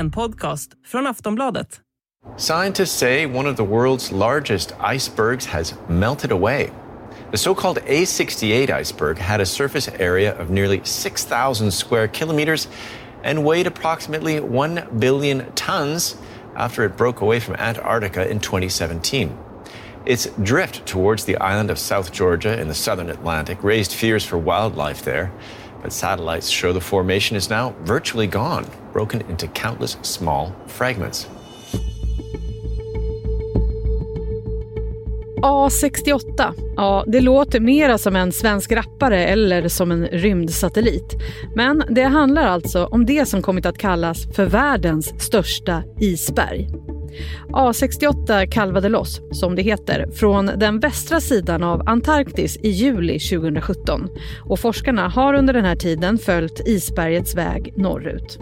en podcast från Aftonbladet. Scientists say one of the world's largest icebergs has melted away. The so called A68 iceberg had a surface area of nearly 6,000 square kilometers and weighed approximately 1 billion tons after it broke away from Antarctica in 2017. Its drift towards the island of South Georgia in the southern Atlantic raised fears for wildlife there, but satellites show the formation is now virtually gone, broken into countless small fragments. A68, ja det låter mera som en svensk rappare eller som en rymdsatellit. Men det handlar alltså om det som kommit att kallas för världens största isberg. A68 kalvade loss, som det heter, från den västra sidan av Antarktis i juli 2017 och forskarna har under den här tiden följt isbergets väg norrut.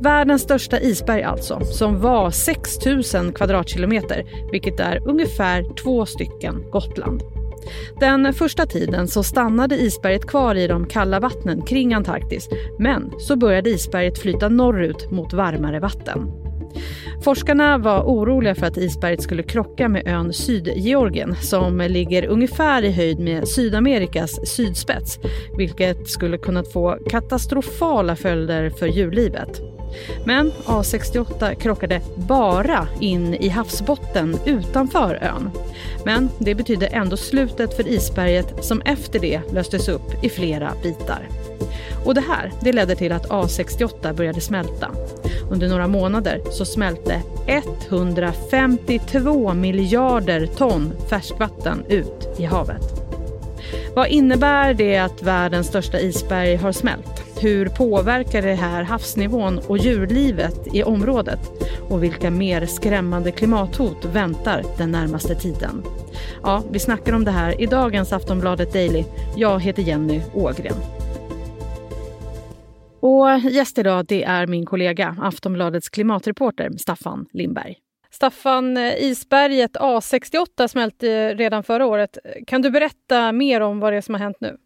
Världens största isberg alltså, som var 6 000 kvadratkilometer, vilket är ungefär två stycken Gotland. Den första tiden så stannade isberget kvar i de kalla vattnen kring Antarktis, men så började isberget flyta norrut mot varmare vatten. Forskarna var oroliga för att isberget skulle krocka med ön Sydgeorgien som ligger ungefär i höjd med Sydamerikas sydspets vilket skulle kunna få katastrofala följder för djurlivet. Men A68 krockade bara in i havsbotten utanför ön. Men det betydde ändå slutet för isberget som efter det löstes upp i flera bitar. Och det här det ledde till att A68 började smälta. Under några månader så smälte 152 miljarder ton färskvatten ut i havet. Vad innebär det att världens största isberg har smält? Hur påverkar det här havsnivån och djurlivet i området? Och vilka mer skrämmande klimathot väntar den närmaste tiden? Ja, vi snackar om det här i dagens Aftonbladet Daily. Jag heter Jenny Ågren. Och gäst idag det är min kollega, Aftonbladets klimatreporter Staffan Lindberg. Staffan, isberget A68 smälte redan förra året. Kan du berätta mer om vad det är som har hänt nu?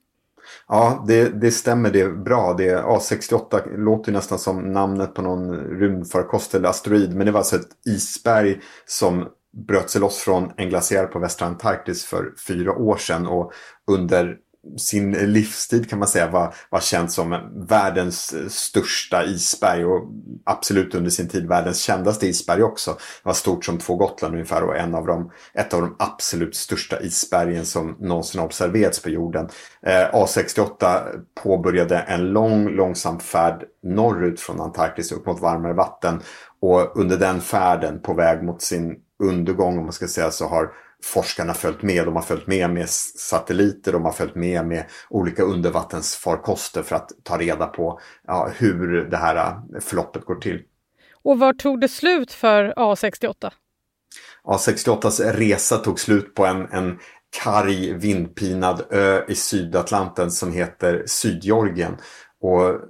Ja, det, det stämmer det bra. Det, A68 låter nästan som namnet på någon rymdfarkost eller asteroid. Men det var alltså ett isberg som bröt sig loss från en glaciär på västra Antarktis för fyra år sedan. Och under sin livstid kan man säga var, var känd som världens största isberg och absolut under sin tid världens kändaste isberg också. Det var stort som två Gotland ungefär och en av de, ett av de absolut största isbergen som någonsin observerats på jorden. Eh, A68 påbörjade en lång långsam färd norrut från Antarktis upp mot varmare vatten och under den färden på väg mot sin undergång om man ska säga så har forskarna följt med. De har följt med med satelliter, de har följt med med olika undervattensfarkoster för att ta reda på ja, hur det här äh, förloppet går till. Och var tog det slut för A68? A68s resa tog slut på en, en karg vindpinad ö i Sydatlanten som heter Sydgeorgien. Och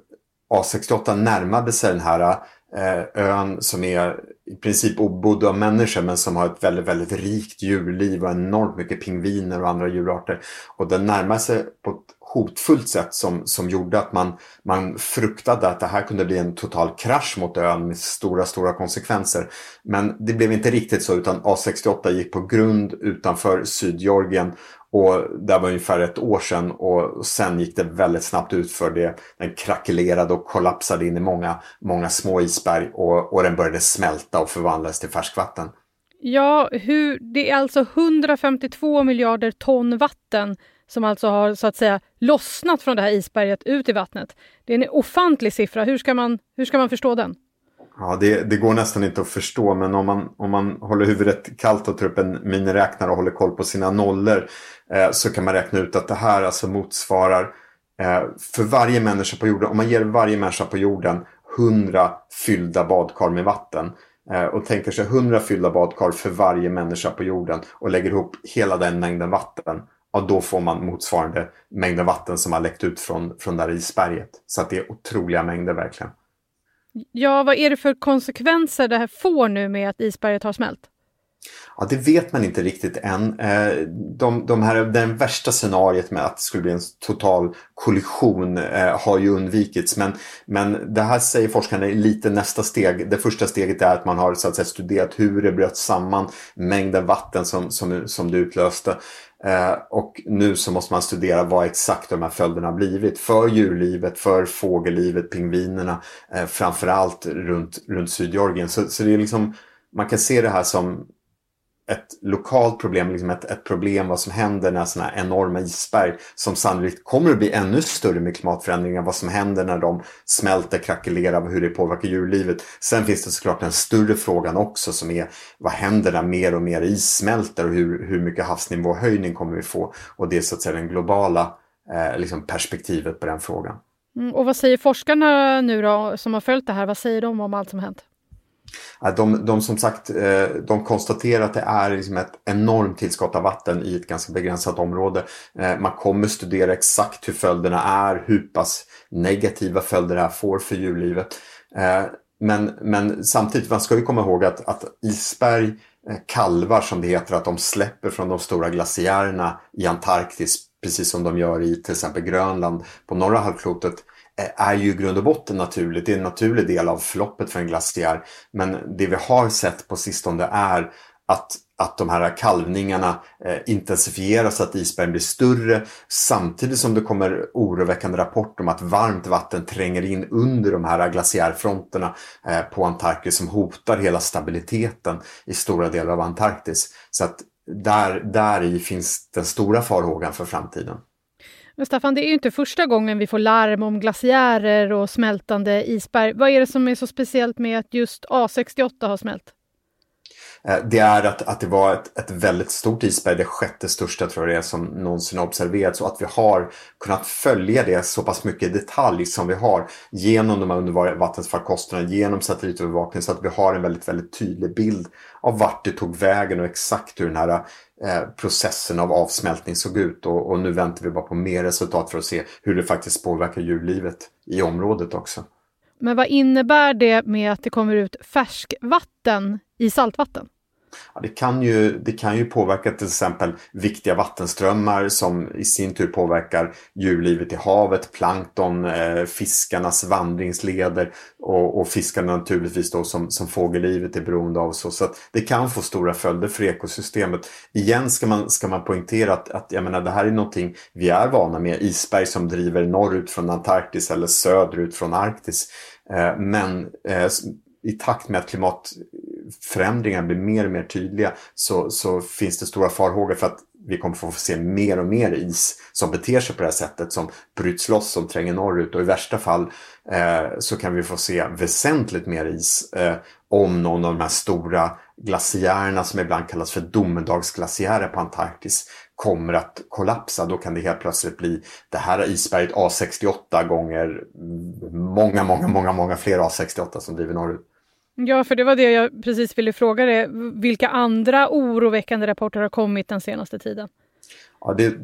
A68 närmade sig den här Eh, ön som är i princip obodd av människor men som har ett väldigt, väldigt rikt djurliv och enormt mycket pingviner och andra djurarter. Och den närmar sig på ett hotfullt sätt som, som gjorde att man, man fruktade att det här kunde bli en total krasch mot ön med stora, stora konsekvenser. Men det blev inte riktigt så utan A68 gick på grund utanför Sydgeorgien och det var ungefär ett år sedan och sen gick det väldigt snabbt ut för det. Den krackelerade och kollapsade in i många, många små isberg och, och den började smälta och förvandlades till färskvatten. Ja, hur, det är alltså 152 miljarder ton vatten som alltså har så att säga lossnat från det här isberget ut i vattnet. Det är en ofantlig siffra. Hur ska man, hur ska man förstå den? Ja, det, det, går nästan inte att förstå men om man, om man håller huvudet kallt och tar upp en miniräknare och håller koll på sina nollor eh, så kan man räkna ut att det här alltså motsvarar eh, för varje människa på jorden, om man ger varje människa på jorden 100 fyllda badkar med vatten Eh, och tänker sig 100 fyllda badkar för varje människa på jorden och lägger ihop hela den mängden vatten ja, då får man motsvarande mängden vatten som har läckt ut från, från det här isberget. Så att det är otroliga mängder verkligen. Ja, vad är det för konsekvenser det här får nu med att isberget har smält? Ja, det vet man inte riktigt än. Eh, de, de här, den värsta scenariet med att det skulle bli en total kollision eh, har ju undvikits. Men, men det här säger forskarna är lite nästa steg. Det första steget är att man har så att säga, studerat hur det bröt samman mängden vatten som, som, som det utlöste. Eh, och nu så måste man studera vad exakt de här följderna har blivit för djurlivet, för fågellivet, pingvinerna, eh, framförallt runt, runt Sydgeorgien. Så, så det är liksom, man kan se det här som ett lokalt problem, liksom ett, ett problem vad som händer när sådana här enorma isberg som sannolikt kommer att bli ännu större med klimatförändringar, vad som händer när de smälter, krackelerar och hur det påverkar djurlivet. Sen finns det såklart den större frågan också som är vad händer när mer och mer is smälter och hur, hur mycket havsnivåhöjning kommer vi få? Och det är så att säga den globala eh, liksom perspektivet på den frågan. Mm, och vad säger forskarna nu då som har följt det här? Vad säger de om allt som hänt? De, de som sagt eh, de konstaterar att det är liksom ett enormt tillskott av vatten i ett ganska begränsat område. Eh, man kommer studera exakt hur följderna är, hur pass negativa följder det här får för djurlivet. Eh, men, men samtidigt, man ska ju komma ihåg att, att isberg kalvar som det heter, att de släpper från de stora glaciärerna i Antarktis, precis som de gör i till exempel Grönland på norra halvklotet Eh, är ju i grund och botten naturligt. Det är en naturlig del av förloppet för en glaciär. Men det vi har sett på sistone är att, att de här kalvningarna eh, intensifieras, att isbergen blir större samtidigt som det kommer oroväckande rapporter om att varmt vatten tränger in under de här glaciärfronterna eh, på Antarktis som hotar hela stabiliteten i stora delar av Antarktis. Så att där, där i finns den stora farhågan för framtiden. Men Staffan, det är ju inte första gången vi får larm om glaciärer och smältande isberg. Vad är det som är så speciellt med att just A68 har smält? Eh, det är att, att det var ett, ett väldigt stort isberg, det sjätte största tror jag det är som någonsin har observerats och att vi har kunnat följa det så pass mycket i detalj som vi har genom de här undervattensfarkosterna, genom satellitövervakning så att vi har en väldigt, väldigt tydlig bild av vart det tog vägen och exakt hur den här eh, processen av avsmältning såg ut och, och nu väntar vi bara på mer resultat för att se hur det faktiskt påverkar djurlivet i området också. Men vad innebär det med att det kommer ut färskvatten i saltvatten? Ja, det, kan ju, det kan ju påverka till exempel viktiga vattenströmmar som i sin tur påverkar djurlivet i havet, plankton, eh, fiskarnas vandringsleder och, och fiskarna naturligtvis då som, som fågellivet är beroende av. Så, så det kan få stora följder för ekosystemet. Igen ska man, ska man poängtera att, att jag menar, det här är någonting vi är vana med. Isberg som driver norrut från Antarktis eller söderut från Arktis. Eh, men eh, i takt med att klimatförändringar blir mer och mer tydliga så, så finns det stora farhågor för att vi kommer få se mer och mer is som beter sig på det här sättet, som bryts loss, som tränger norrut. Och i värsta fall eh, så kan vi få se väsentligt mer is eh, om någon av de här stora glaciärerna som ibland kallas för domedagsglaciärer på Antarktis kommer att kollapsa. Då kan det helt plötsligt bli det här isberget A68 gånger många, många, många, många fler A68 som driver norrut. Ja, för det var det jag precis ville fråga dig. Vilka andra oroväckande rapporter har kommit den senaste tiden? Ja, det,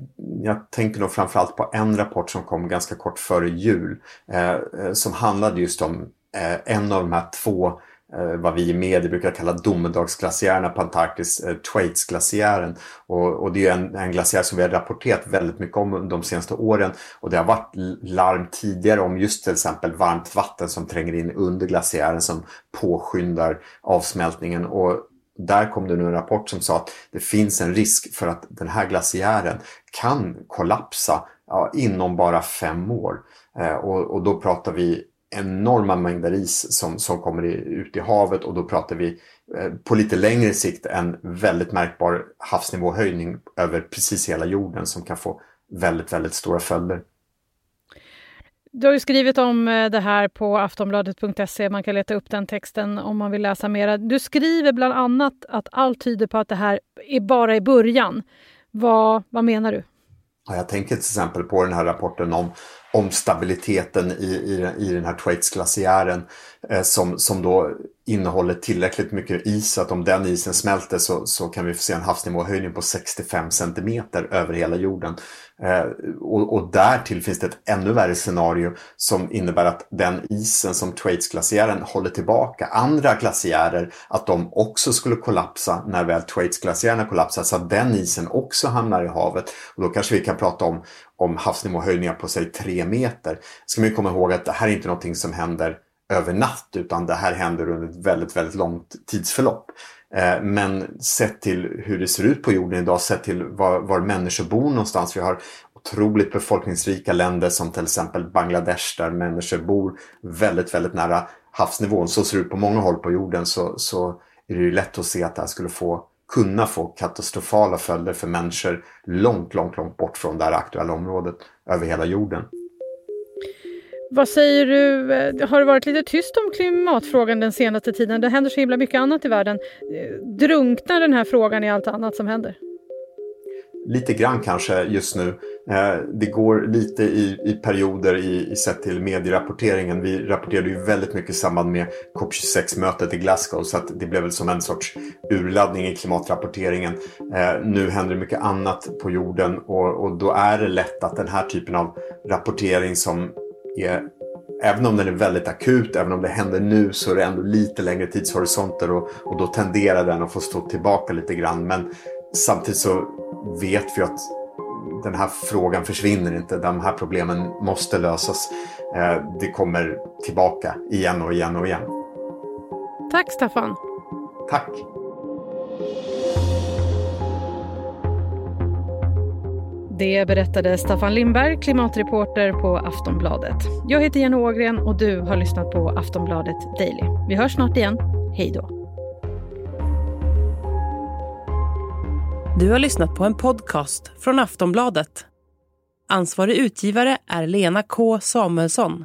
jag tänker nog framförallt på en rapport som kom ganska kort före jul eh, som handlade just om eh, en av de här två Eh, vad vi i media brukar kalla domedagsglaciärerna på Antarktis, eh, Thwaites-glaciären. Och, och, det är en, en glaciär som vi har rapporterat väldigt mycket om de senaste åren. Och det har varit larm tidigare om just till exempel varmt vatten som tränger in under glaciären som påskyndar avsmältningen. Och där kom det nu en rapport som sa att det finns en risk för att den här glaciären kan kollapsa ja, inom bara fem år. Eh, och, och då pratar vi enorma mängder is som, som kommer ut i havet och då pratar vi eh, på lite längre sikt en väldigt märkbar havsnivåhöjning över precis hela jorden som kan få väldigt, väldigt stora följder. Du har ju skrivit om eh, det här på aftonbladet.se. Man kan leta upp den texten om man vill läsa mera. Du skriver bland annat att allt tyder på att det här är bara i början. Vad, vad menar du? Jag tänker till exempel på den här rapporten om om stabiliteten i, i, i den här Thwaites-glaciären eh, som, som då innehåller tillräckligt mycket is att om den isen smälter så, så kan vi få se en havsnivåhöjning på 65 centimeter över hela jorden. Eh, och, och därtill finns det ett ännu värre scenario som innebär att den isen som Thwaites-glaciären håller tillbaka andra glaciärer, att de också skulle kollapsa när väl Thwaites-glaciärerna kollapsar så att den isen också hamnar i havet. Och då kanske vi kan prata om, om havsnivåhöjningar på säg tre meter. Ska man komma ihåg att det här är inte någonting som händer över natt utan det här händer under ett väldigt, väldigt långt tidsförlopp. Eh, men sett till hur det ser ut på jorden idag, sett till var, var människor bor någonstans. Vi har otroligt befolkningsrika länder som till exempel Bangladesh där människor bor väldigt, väldigt nära havsnivån. Så ser det ut på många håll på jorden så, så är det ju lätt att se att det här skulle få, kunna få katastrofala följder för människor långt, långt, långt bort från det här aktuella området över hela jorden. Vad säger du, eh, har det varit lite tyst om klimatfrågan den senaste tiden? Det händer så himla mycket annat i världen. Eh, drunknar den här frågan i allt annat som händer? Lite grann kanske just nu. Eh, det går lite i, i perioder i, i sett till medierapporteringen. Vi rapporterade ju väldigt mycket i samband med COP26-mötet i Glasgow så att det blev väl som en sorts urladdning i klimatrapporteringen. Nu händer det mycket annat på jorden och, och då är det lätt att den här typen av rapportering som är, även om den är väldigt akut, även om det händer nu så är det ändå lite längre tidshorisonter och, och då tenderar den att få stå tillbaka lite grann. Men samtidigt så vet vi att den här frågan försvinner inte. De här problemen måste lösas. Eh, det kommer tillbaka igen och igen och igen. Tack Staffan. Tack. Det berättade Staffan Lindberg, klimatreporter på Aftonbladet. Jag heter Jenny Ågren och du har lyssnat på Aftonbladet Daily. Vi hörs snart igen. Hej då. Du har lyssnat på en podcast från Aftonbladet. Ansvarig utgivare är Lena K Samuelsson.